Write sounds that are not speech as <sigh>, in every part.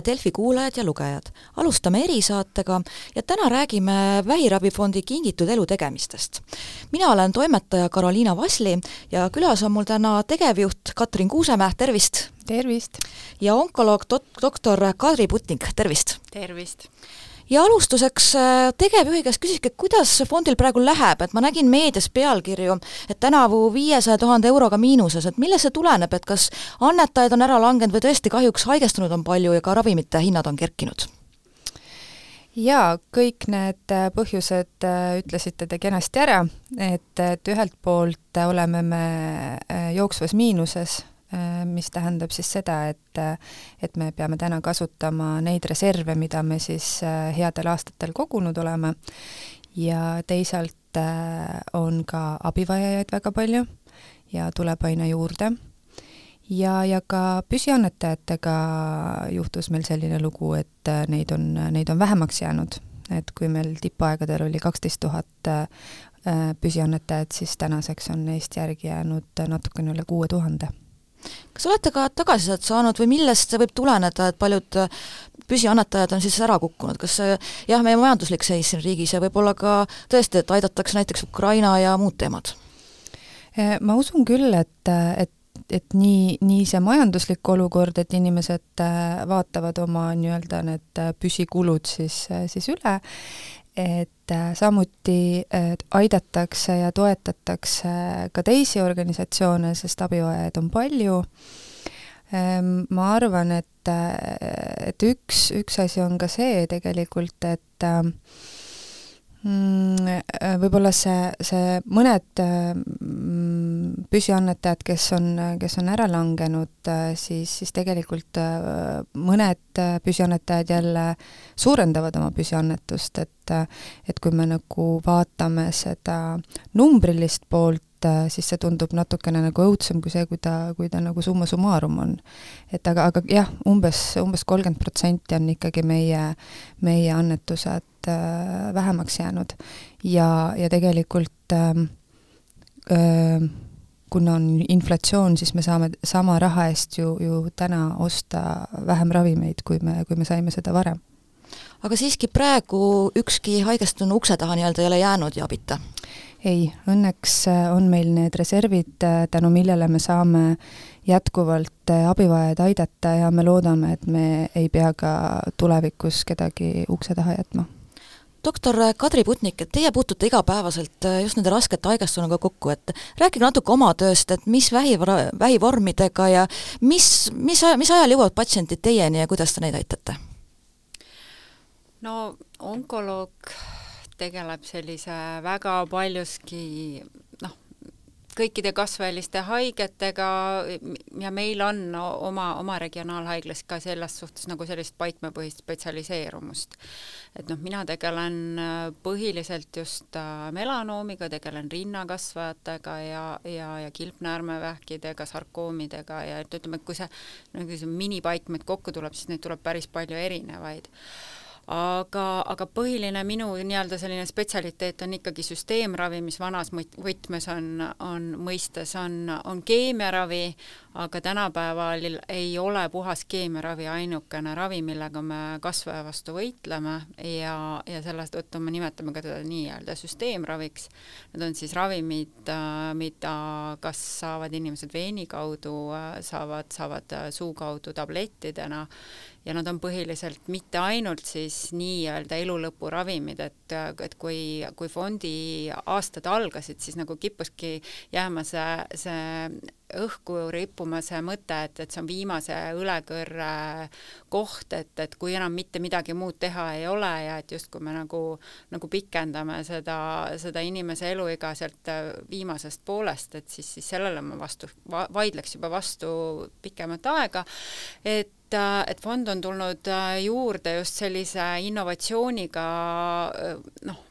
tere, Delfi kuulajad ja lugejad! alustame erisaatega ja täna räägime Vähiravifondi Kingitud elu tegemistest. mina olen toimetaja Karoliina Vasli ja külas on mul täna tegevjuht Katrin Kuusemäe, tervist! tervist! ja onkoloog dok-, doktor Kadri Putnik, tervist! tervist! Ja alustuseks äh, tegevjuhi käest küsiski, et kuidas fondil praegu läheb, et ma nägin meedias pealkirju, et tänavu viiesaja tuhande euroga miinuses, et millest see tuleneb, et kas annetajaid on ära langenud või tõesti kahjuks haigestunud on palju ja ka ravimite hinnad on kerkinud? jaa, kõik need äh, põhjused äh, ütlesite te kenasti ära, et, et ühelt poolt oleme me jooksvas miinuses mis tähendab siis seda, et et me peame täna kasutama neid reserve, mida me siis äh, headel aastatel kogunud oleme, ja teisalt äh, on ka abivajajaid väga palju ja tuleb aina juurde. ja, ja ka püsiannetajatega juhtus meil selline lugu, et neid on, neid on vähemaks jäänud. et kui meil tippaegadel oli kaksteist tuhat püsiannetajat, siis tänaseks on neist järgi jäänud natukene üle kuue tuhande kas olete ka tagasisidet saanud või millest see võib tuleneda, et paljud äh, püsiannetajad on siis ära kukkunud, kas see jah, meie majanduslik seis siin riigis ja võib-olla ka tõesti, et aidatakse näiteks Ukraina ja muud teemad? Äh, ma usun küll, et, et et nii, nii see majanduslik olukord, et inimesed äh, vaatavad oma nii-öelda need püsikulud siis, siis üle, et äh, samuti aidatakse ja toetatakse ka teisi organisatsioone, sest abivajajaid on palju. Ähm, ma arvan, et, äh, et üks, üks asi on ka see tegelikult, et äh, Mm, äh, võib-olla see, see mõned mm, püsiannetajad, kes on, kes on ära langenud, äh, siis, siis tegelikult äh, mõned püsiannetajad jälle suurendavad oma püsiannetust, et et kui me nagu vaatame seda numbrilist poolt, siis see tundub natukene nagu õudsem kui see, kui ta, kui ta nagu summa summarum on. et aga, aga jah, umbes, umbes kolmkümmend protsenti on ikkagi meie, meie annetused äh, vähemaks jäänud. ja, ja tegelikult ähm, äh, kuna on inflatsioon, siis me saame sama raha eest ju, ju täna osta vähem ravimeid, kui me, kui me saime seda varem. aga siiski praegu ükski haigestunu ukse taha nii-öelda ei ole jäänud ja abita? Ei, õnneks äh, on meil need reservid, äh, tänu millele me saame jätkuvalt äh, abivajajaid aidata ja me loodame, et me ei pea ka tulevikus kedagi ukse taha jätma doktor Kadri Putnik, et teie puutute igapäevaselt just nende raskete haigestunuga kokku, et rääkige natuke oma tööst, et mis vähi, vähivormidega ja mis, mis, mis ajal jõuavad patsiendid teieni ja kuidas te neid aitate? no onkoloog tegeleb sellise väga paljuski noh, kõikide kasvajaliste haigetega ja meil on oma, oma regionaalhaiglas ka selles suhtes nagu sellist paikmepõhist spetsialiseerumust. et noh, mina tegelen äh, põhiliselt just äh, melanoomiga, tegelen rinnakasvajatega ja, ja, ja kilpnäärmevähkidega, sarkoomidega ja et ütleme, kui see, no kui see minipaikmed kokku tuleb, siis neid tuleb päris palju erinevaid aga, aga põhiline minu nii-öelda selline spetsialiteet on ikkagi süsteemravi, mis vanas võtmes on, on mõistes, on, on keemiaravi, aga tänapäeval ei ole puhas keemiaravi ainukene ravi, millega me kasvaja vastu võitleme ja, ja selle tõttu me nimetame ka teda nii-öelda süsteemraviks. Need on siis ravimid, mida kas saavad inimesed veeni kaudu, saavad, saavad suu kaudu tablettidena ja nad on põhiliselt mitte ainult siis nii-öelda elulõpu ravimid, et, et kui, kui fondi aastad algasid, siis nagu kippuski jääma see, see õhku rippuma see mõte, et, et see on viimase õlekõrre koht, et, et kui enam mitte midagi muud teha ei ole ja et justkui me nagu, nagu pikendame seda, seda inimese eluiga sealt viimasest poolest, et siis, siis sellele ma vastu va,, vaidleks juba vastu pikemat aega, et et, et fond on tulnud äh, juurde just sellise innovatsiooniga äh, noh,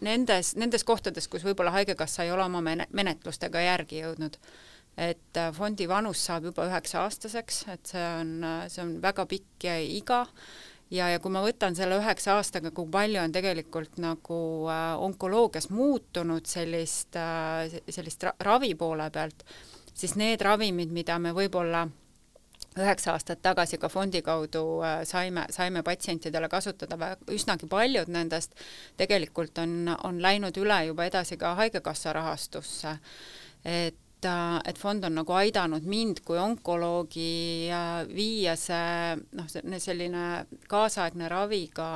nendes, nendes kohtades, kus võib-olla Haigekassa ei ole oma menetlustega järgi jõudnud. Et äh, fondi vanus saab juba üheksa-aastaseks, et see on, see on väga pikk iga ja, ja kui ma võtan selle üheksa aastaga, kui palju on tegelikult nagu äh, onkoloogias muutunud sellist äh,, sellist ra ravi poole pealt, siis need ravimid, mida me võib-olla üheksa aastat tagasi ka fondi kaudu äh, saime, saime patsientidele kasutada üsnagi paljud nendest, tegelikult on, on läinud üle juba edasi ka Haigekassa rahastusse. et äh, et fond on nagu aidanud mind kui onkoloogi viia see noh, selline kaasaegne ravi ka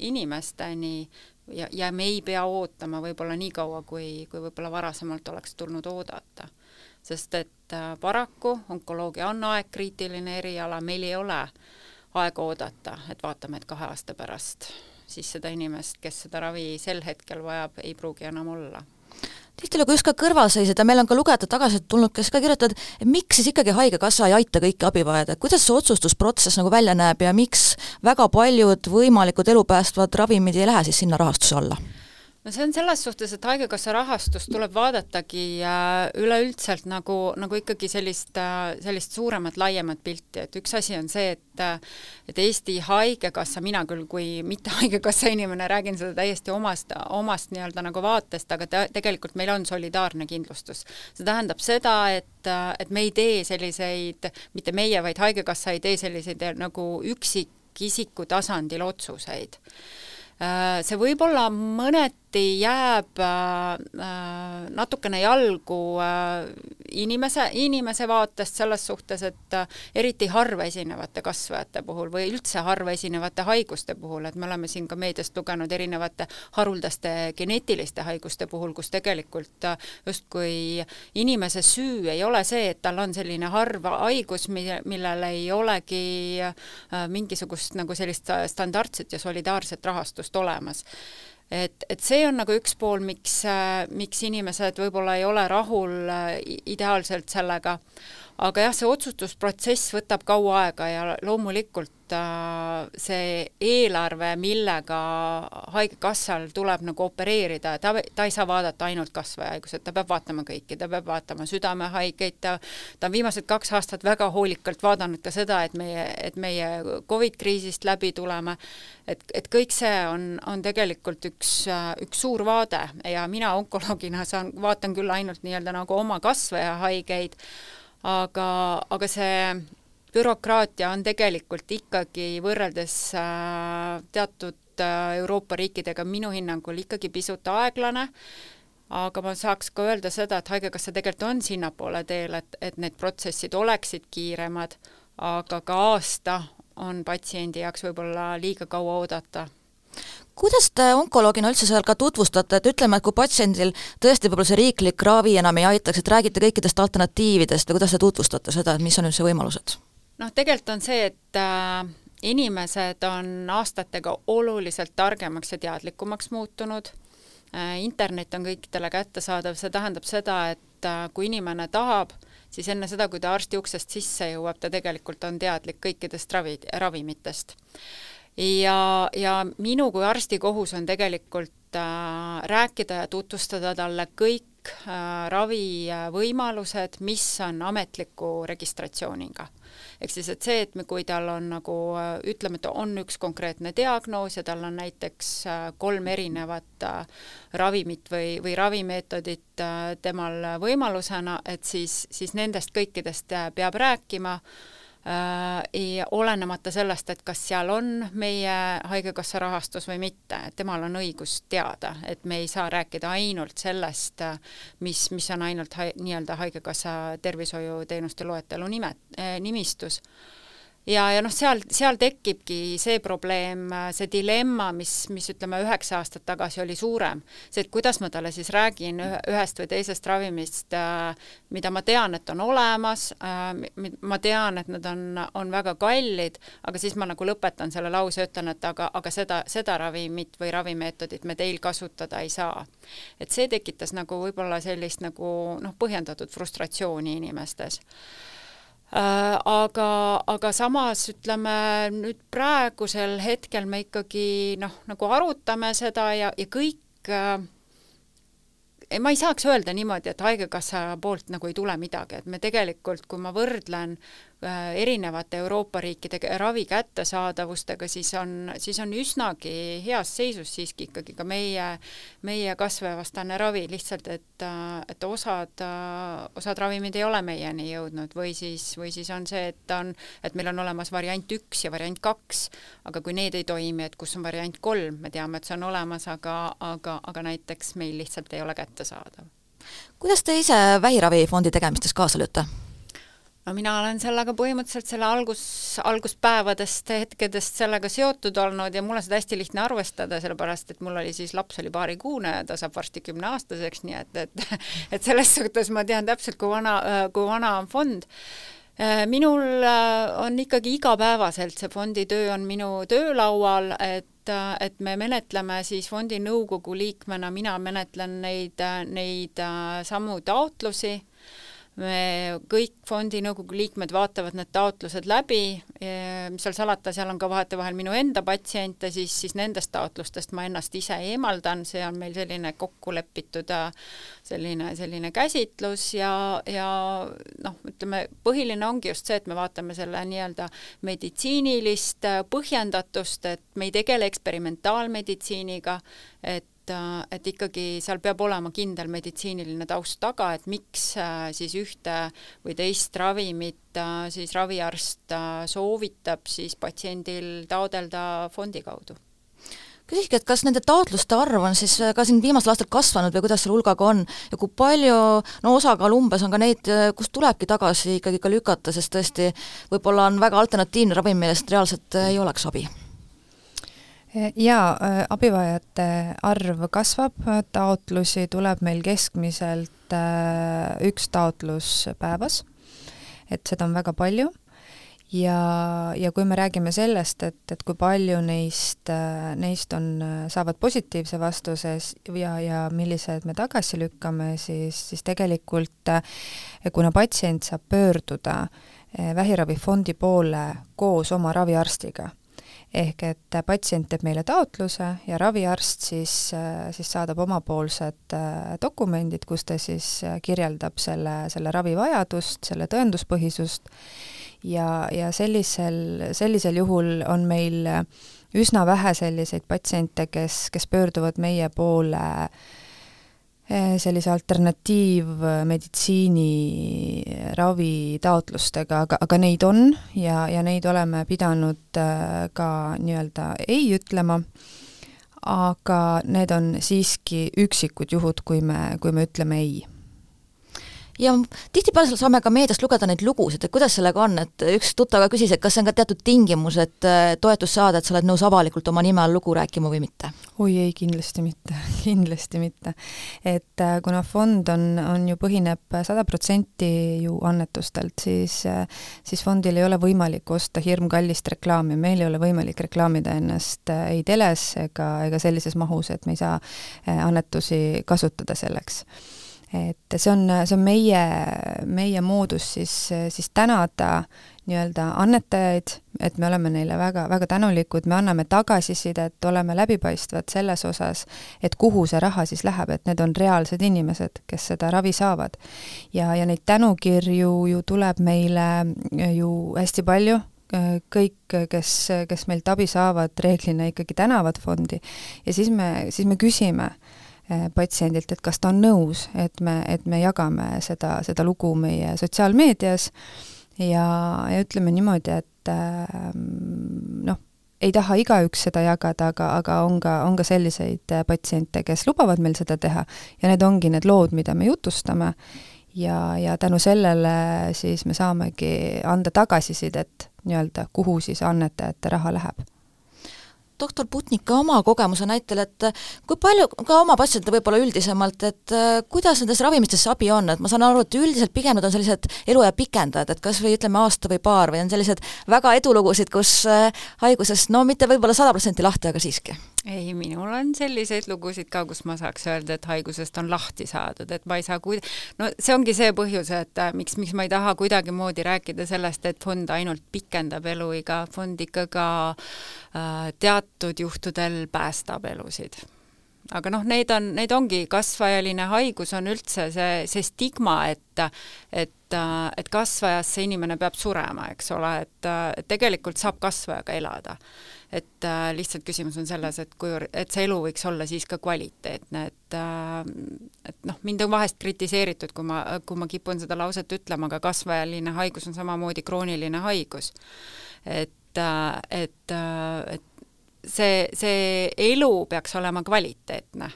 inimesteni ja, ja me ei pea ootama võib-olla nii kaua, kui, kui võib-olla varasemalt oleks tulnud oodata. Sest et äh, paraku onkoloogia on aegkriitiline eriala, meil ei ole aega oodata, et vaatame, et kahe aasta pärast siis seda inimest, kes seda ravi sel hetkel vajab, ei pruugi enam olla tihtilugu just ka kõrvalseisjad ja meil on ka lugejad tagasisidet tulnud, kes ka kirjutavad, miks siis ikkagi Haigekassa ei aita kõiki abivajada, et kuidas see otsustusprotsess nagu välja näeb ja miks väga paljud võimalikud elupäästvad ravimid ei lähe siis sinna rahastuse alla? No see on selles suhtes, et Haigekassa rahastust tuleb vaadatagi äh, üleüldiselt nagu, nagu ikkagi sellist, äh, sellist suuremat, laiemat pilti, et üks asi on see, et äh, et Eesti Haigekassa, mina küll kui mitte <laughs> Haigekassa inimene räägin seda täiesti omast, omast nii-öelda nagu vaatest, aga te, tegelikult meil on solidaarne kindlustus. see tähendab seda, et, et me ei tee selliseid, mitte meie, vaid Haigekassa ei tee selliseid nagu üksikisiku tasandil otsuseid see võib-olla mõneti alati jääb äh, natukene jalgu äh, inimese, inimese vaatest selles suhtes, et äh, eriti harva esinevate kasvajate puhul või üldse harva esinevate haiguste puhul, et me oleme siin ka meediast lugenud erinevate haruldaste geneetiliste haiguste puhul, kus tegelikult äh, justkui inimese süü ei ole see, et tal on selline harv haigus, mille, millel ei olegi äh, mingisugust nagu sellist standardset ja solidaarset rahastust olemas et, et see on nagu üks pool, miks, miks inimesed võib-olla ei ole rahul äh, ideaalselt sellega, aga jah, see otsustusprotsess võtab kaua aega ja loomulikult äh, see eelarve, millega Haigekassal tuleb nagu opereerida, ta, ta ei saa vaadata ainult kasvajahaigused, ta peab vaatama kõiki, ta peab vaatama südamehaigeid, ta ta on viimased kaks aastat väga hoolikalt vaadanud ka seda, et meie, et meie Covid kriisist läbi tuleme, et, et kõik see on, on tegelikult üks, üks suur vaade ja mina onkoloogina saan, vaatan küll ainult nii-öelda nagu oma kasvajahaigeid, aga, aga see bürokraatia on tegelikult ikkagi võrreldes äh, teatud äh, Euroopa riikidega minu hinnangul ikkagi pisut aeglane, aga ma saaks ka öelda seda, et Haigekassa tegelikult on sinnapoole teel, et, et need protsessid oleksid kiiremad, aga ka aasta on patsiendi jaoks võib-olla liiga kaua oodata kuidas te onkoloogina üldse seal ka tutvustate, et ütleme, et kui patsiendil tõesti võib-olla see riiklik ravi enam ei aitaks, et räägite kõikidest alternatiividest või kuidas te tutvustate seda, et mis on üldse võimalused? noh, tegelikult on see, et äh, inimesed on aastatega oluliselt targemaks ja teadlikumaks muutunud äh,, internet on kõikidele kättesaadav, see tähendab seda, et äh, kui inimene tahab, siis enne seda, kui ta arsti uksest sisse jõuab, ta tegelikult on teadlik kõikidest ravi, ravimitest ja, ja minu kui arsti kohus on tegelikult äh, rääkida ja tutvustada talle kõik äh, ravivõimalused, mis on ametliku registratsiooniga. Ehk siis, et see, et me, kui tal on nagu äh, ütleme, et on üks konkreetne diagnoos ja tal on näiteks äh, kolm erinevat äh, ravimit või, või ravimeetodit temal võimalusena, et siis, siis nendest kõikidest peab rääkima äh, Äh, olenemata sellest, et kas seal on meie Haigekassa rahastus või mitte, et temal on õigus teada, et me ei saa rääkida ainult sellest, mis, mis on ainult hai, nii-öelda Haigekassa tervishoiuteenuste loetelu nime, äh, nimistus ja, ja noh, seal, seal tekibki see probleem, see dilemma, mis, mis ütleme, üheksa aastat tagasi oli suurem. see, et kuidas ma talle siis räägin ühest või teisest ravimist, mida ma tean, et on olemas, ma tean, et nad on, on väga kallid, aga siis ma nagu lõpetan selle lause, ütlen, et aga, aga seda, seda ravimit või ravimeetodit me teil kasutada ei saa. et see tekitas nagu võib-olla sellist nagu noh, põhjendatud frustratsiooni inimestes aga, aga samas ütleme nüüd praegusel hetkel me ikkagi noh, nagu arutame seda ja, ja kõik äh, ma ei saaks öelda niimoodi, et Haigekassa poolt nagu ei tule midagi, et me tegelikult, kui ma võrdlen äh, erinevate Euroopa riikide ravi kättesaadavustega, siis on, siis on üsnagi heas seisus siiski ikkagi ka meie, meie kasvajavastane ravi, lihtsalt et, et osad, osad ravimid ei ole meieni jõudnud või siis, või siis on see, et on, et meil on olemas variant üks ja variant kaks, aga kui need ei toimi, et kus on variant kolm, me teame, et see on olemas, aga, aga, aga näiteks meil lihtsalt ei ole kättesaadav kuidas te ise vähiravifondi tegemistes kaasa lööte? No mina olen sellega põhimõtteliselt selle algus, alguspäevadest, hetkedest sellega seotud olnud ja mul on seda hästi lihtne arvestada, sellepärast et mul oli siis laps oli paarikuune ta saab varsti kümneaastaseks, nii et, et <laughs> et selles suhtes ma tean täpselt, kui vana, kui vana on fond. minul on ikkagi igapäevaselt see fondi töö on minu töölaual, et et, et me menetleme siis fondi nõukogu liikmena, mina menetlen neid, neid äh, samu taotlusi me kõik fondi nõukogu liikmed vaatavad need taotlused läbi, mis seal salata, seal on ka vahetevahel minu enda patsiente, siis, siis nendest taotlustest ma ennast ise eemaldan, see on meil selline kokku lepitud selline, selline käsitlus ja, ja noh, ütleme, põhiline ongi just see, et me vaatame selle nii-öelda meditsiinilist põhjendatust, et me ei tegele eksperimentaalmeditsiiniga, et et, et ikkagi seal peab olema kindel meditsiiniline taust taga, et miks äh, siis ühte või teist ravimit äh, siis raviarst äh, soovitab siis patsiendil taodelda fondi kaudu. Küsikski, et kas nende taotluste arv on siis ka siin viimasel aastal kasvanud või kuidas selle hulgaga on? Ja kui palju, no osakaal umbes on ka neid, kust tulebki tagasi ikkagi ka lükata, sest tõesti võib-olla on väga alternatiivne ravim, millest reaalselt ei oleks abi jaa, äh, abivajajate arv kasvab, taotlusi tuleb meil keskmiselt äh, üks taotlus päevas, et seda on väga palju. Ja, ja kui me räägime sellest, et, et kui palju neist, neist on, saavad positiivse vastuse ja, ja millised me tagasi lükkame, siis, siis tegelikult kuna patsient saab pöörduda vähiravifondi poole koos oma raviarstiga ehk et patsient teeb meile taotluse ja raviarst siis, siis saadab omapoolsed äh, dokumendid, kus ta siis äh, kirjeldab selle, selle ravivajadust, selle tõenduspõhisust. Ja, ja sellisel, sellisel juhul on meil üsna vähe selliseid patsiente, kes, kes pöörduvad meie poole äh, sellise alternatiivmeditsiini ravitaotlustega, aga, aga neid on ja, ja neid oleme pidanud äh, ka nii-öelda ei ütlema, aga need on siiski üksikud juhud, kui me, kui me ütleme ei ja tihtipeale saame ka meediast lugeda neid lugusid, et kuidas sellega on, et üks tuttav ka küsis, et kas see on ka teatud tingimus, et äh, toetust saada, et sa oled nõus avalikult oma nime all lugu rääkima või mitte? oi ei, kindlasti mitte <laughs> kindlasti mitte. et äh, kuna fond on, on ju, põhineb sada protsenti ju annetustelt, siis äh, siis fondil ei ole võimalik osta hirmkallist reklaami, meil ei ole võimalik reklaamida ennast ei teles ega, ega sellises mahus, et me ei saa annetusi kasutada selleks et see on, see on meie, meie moodus siis, siis tänada nii-öelda annetajaid, et me oleme neile väga, väga tänulikud, me anname tagasisidet, oleme läbipaistvad selles osas, et kuhu see raha siis läheb, et need on reaalsed inimesed, kes seda ravi saavad. ja, ja neid tänukirju ju tuleb meile ju hästi palju, kõik, kes, kes meilt abi saavad, reeglina ikkagi tänavad fondi ja siis me, siis me küsime patsiendilt, et kas ta on nõus, et me, et me jagame seda, seda lugu meie sotsiaalmeedias. Ja, ja ütleme niimoodi, et ehm, noh, ei taha igaüks seda jagada, aga, aga on ka, on ka selliseid patsiente, kes lubavad meil seda teha. Ja need ongi need lood, mida me jutustame. Ja, ja tänu sellele siis me saamegi anda tagasisidet nii-öelda, kuhu siis annetajate raha läheb doktor Putnik ka oma kogemuse näitel, et kui palju, ka oma patsientidele võib-olla üldisemalt, et äh, kuidas nendest ravimitest see abi on, et ma saan aru, et üldiselt pigem nad on sellised eluea pikendajad, et kas või ütleme aasta või paar või on sellised väga edulugusid, kus äh, haigusest no mitte võib-olla sada protsenti lahti, aga siiski? Ei, minul on selliseid lugusid ka, kus ma saaks öelda, et haigusest on lahti saadud, et ma ei saa kuid-, no see ongi see põhjus, et äh, miks, miks ma ei taha kuidagimoodi rääkida sellest, et fond ainult pikendab eluiga, fond ikka ka äh, teatud juhtudel päästab elusid aga noh, need on, need ongi, kasvajaline haigus on üldse see, see stigma, et et, et kasvajasse inimene peab surema, eks ole, et, tegelikult saab kasvajaga elada. et lihtsalt küsimus on selles, et kuivõrd, et see elu võiks olla siis ka kvaliteetne, et et noh, mind on vahest kritiseeritud, kui ma, kui ma kipun seda lauset ütlema, aga kasvajaline haigus on samamoodi krooniline haigus. et, et, et see, see elu peaks olema kvaliteetne.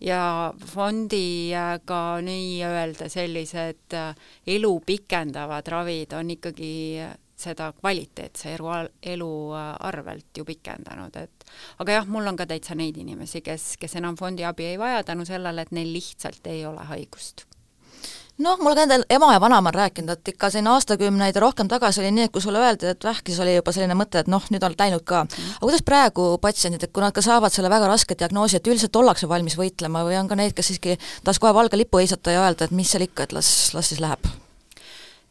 ja fondiga nii-öelda sellised äh, elu pikendavad ravid on ikkagi seda kvaliteetse elu, elu äh, arvelt ju pikendanud, et aga jah, mul on ka täitsa neid inimesi, kes, kes enam fondi abi ei vaja tänu sellele, et neil lihtsalt ei ole haigust noh, mul ka endal ema ja vanaema on rääkinud, et ikka siin aastakümneid ja rohkem tagasi oli nii, et kui sulle öeldi, et vähk, siis oli juba selline mõte, et noh, nüüd on läinud ka. aga kuidas praegu patsiendid, et kui nad ka saavad selle väga raske diagnoosi, et üldiselt ollakse valmis võitlema või on ka neid, kes siiski tahaks kohe valge lipu heisata ja öelda, et mis seal ikka, et las, las siis läheb?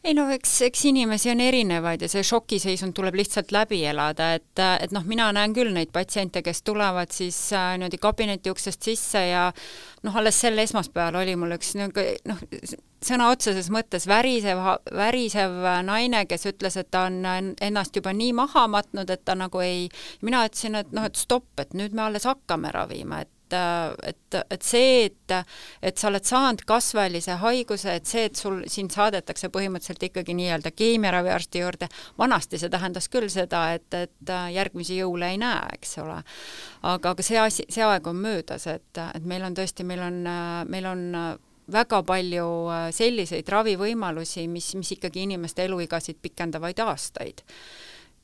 Ei no eks, eks inimesi on erinevaid ja see šokiseisund tuleb lihtsalt läbi elada, et, et noh, mina näen küll neid patsiente, kes tulevad siis äh, niimoodi kabineti uksest sisse ja noh, alles sel esmaspäeval oli mul üks niisugune noh, sõna otseses mõttes värisev, värisev naine, kes ütles, et ta on ennast juba nii maha matnud, et ta nagu ei, mina ütlesin, et noh, et stopp, et nüüd me alles hakkame ravima, et et, et see, et, et sa oled saanud kasvajalise haiguse, et see, et sul, sind saadetakse põhimõtteliselt ikkagi nii-öelda keemiaraviarsti juurde, vanasti see tähendas küll seda, et, et järgmisi jõule ei näe, eks ole. aga, aga see asi, see aeg on möödas, et, et meil on tõesti, meil on, meil on väga palju selliseid ravivõimalusi, mis, mis ikkagi inimeste eluigasid pikendavaid aastaid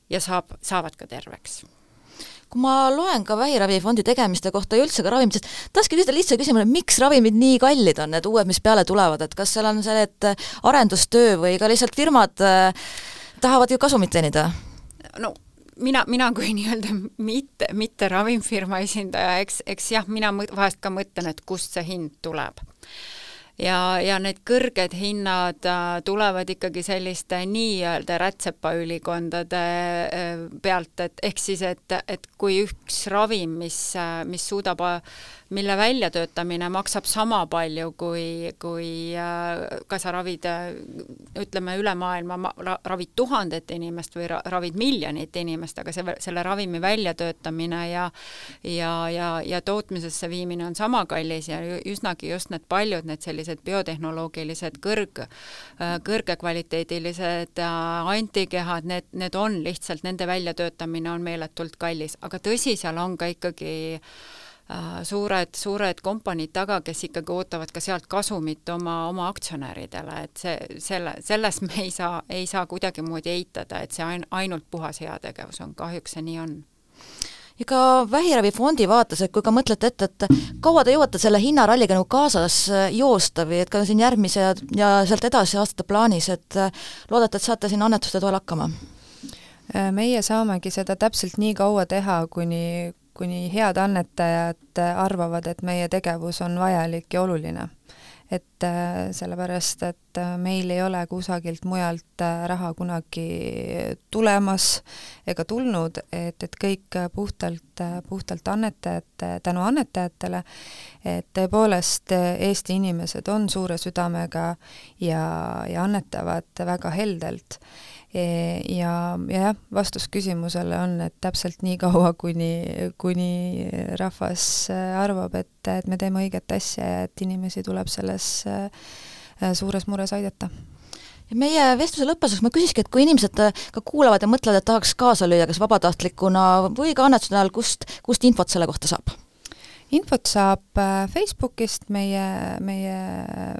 ja saab, saavad ka terveks kui ma loen ka vähiravifondi tegemiste kohta ja üldse ka ravimitest, tahakski küsida lihtsa küsimuse, miks ravimid nii kallid on, need uued, mis peale tulevad, et kas seal on see, et arendustöö või ka lihtsalt firmad äh, tahavad ju kasumit teenida? no mina, mina kui nii-öelda mitte, mitte ravimfirma esindaja, eks, eks jah, mina vahest ka mõtlen, et kust see hind tuleb ja, ja need kõrged hinnad äh, tulevad ikkagi selliste nii-öelda rätsepaülikondade äh, pealt, et ehk siis, et, et kui üks ravim, mis, äh, mis suudab mille väljatöötamine maksab sama palju, kui, kui ka sa ravid, ütleme, üle maailma ravid tuhandet inimest või ravid miljonit inimest, aga see, selle ravimi väljatöötamine ja ja, ja, ja tootmisesse viimine on sama kallis ja üsnagi just need paljud need sellised biotehnoloogilised kõrg, äh, kõrgekvaliteedilised antikehad, need, need on lihtsalt, nende väljatöötamine on meeletult kallis, aga tõsi, seal on ka ikkagi Äh, suured, suured kompaniid taga, kes ikkagi ootavad ka sealt kasumit oma, oma aktsionäridele, et see, selle, selles me ei saa, ei saa kuidagimoodi eitada, et see ain-, ainult puhas heategevus on, kahjuks see nii on ka Vähiravifondi vaates, et kui ka mõtlete ette, et kaua te jõuate selle hinnaralliga nagu kaasas äh, joosta või et ka siin järgmise ja, ja sealt edasi aastate plaanis, et äh, loodate, et saate siin annetuste toel hakkama? meie saamegi seda täpselt nii kaua teha, kuni, kuni head annetajad arvavad, et meie tegevus on vajalik ja oluline. Et äh, sellepärast, et äh, meil ei ole kusagilt mujalt äh, raha kunagi tulemas ega tulnud, et, et kõik puhtalt, puhtalt annetajate, tänu annetajatele, et tõepoolest Eesti inimesed on suure südamega ja, ja annetavad väga heldelt ja, ja jah, vastus küsimusele on, et täpselt nii kaua, kuni, kuni rahvas äh, arvab, et, et me teeme õiget asja ja et inimesi tuleb selles äh, suures mures aidata ja meie vestluse lõpetuseks ma küsikski, et kui inimesed äh, ka kuulavad ja mõtlevad, et tahaks kaasa lüüa, kas vabatahtlikuna või ka annetuse näol, kust, kust infot selle kohta saab? Infot saab äh, Facebookist, meie, meie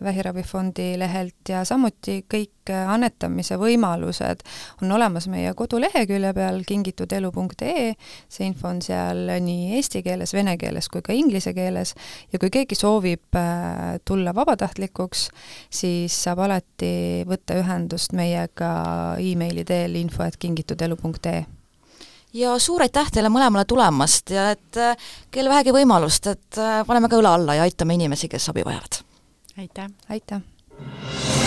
Vähiravifondi lehelt ja samuti kõik äh, annetamise võimalused on olemas meie kodulehekülje peal kingitudelu.ee, see info on seal nii eesti keeles, vene keeles kui ka inglise keeles. Ja kui keegi soovib äh, tulla vabatahtlikuks, siis saab alati võtta ühendust meiega emaili teel info et kingitudelu.ee ja suur aitäh teile mõlemale tulemast ja et äh, kel vähegi võimalust, et äh, paneme ka õla alla ja aitame inimesi, kes abi vajavad! aitäh! aitäh!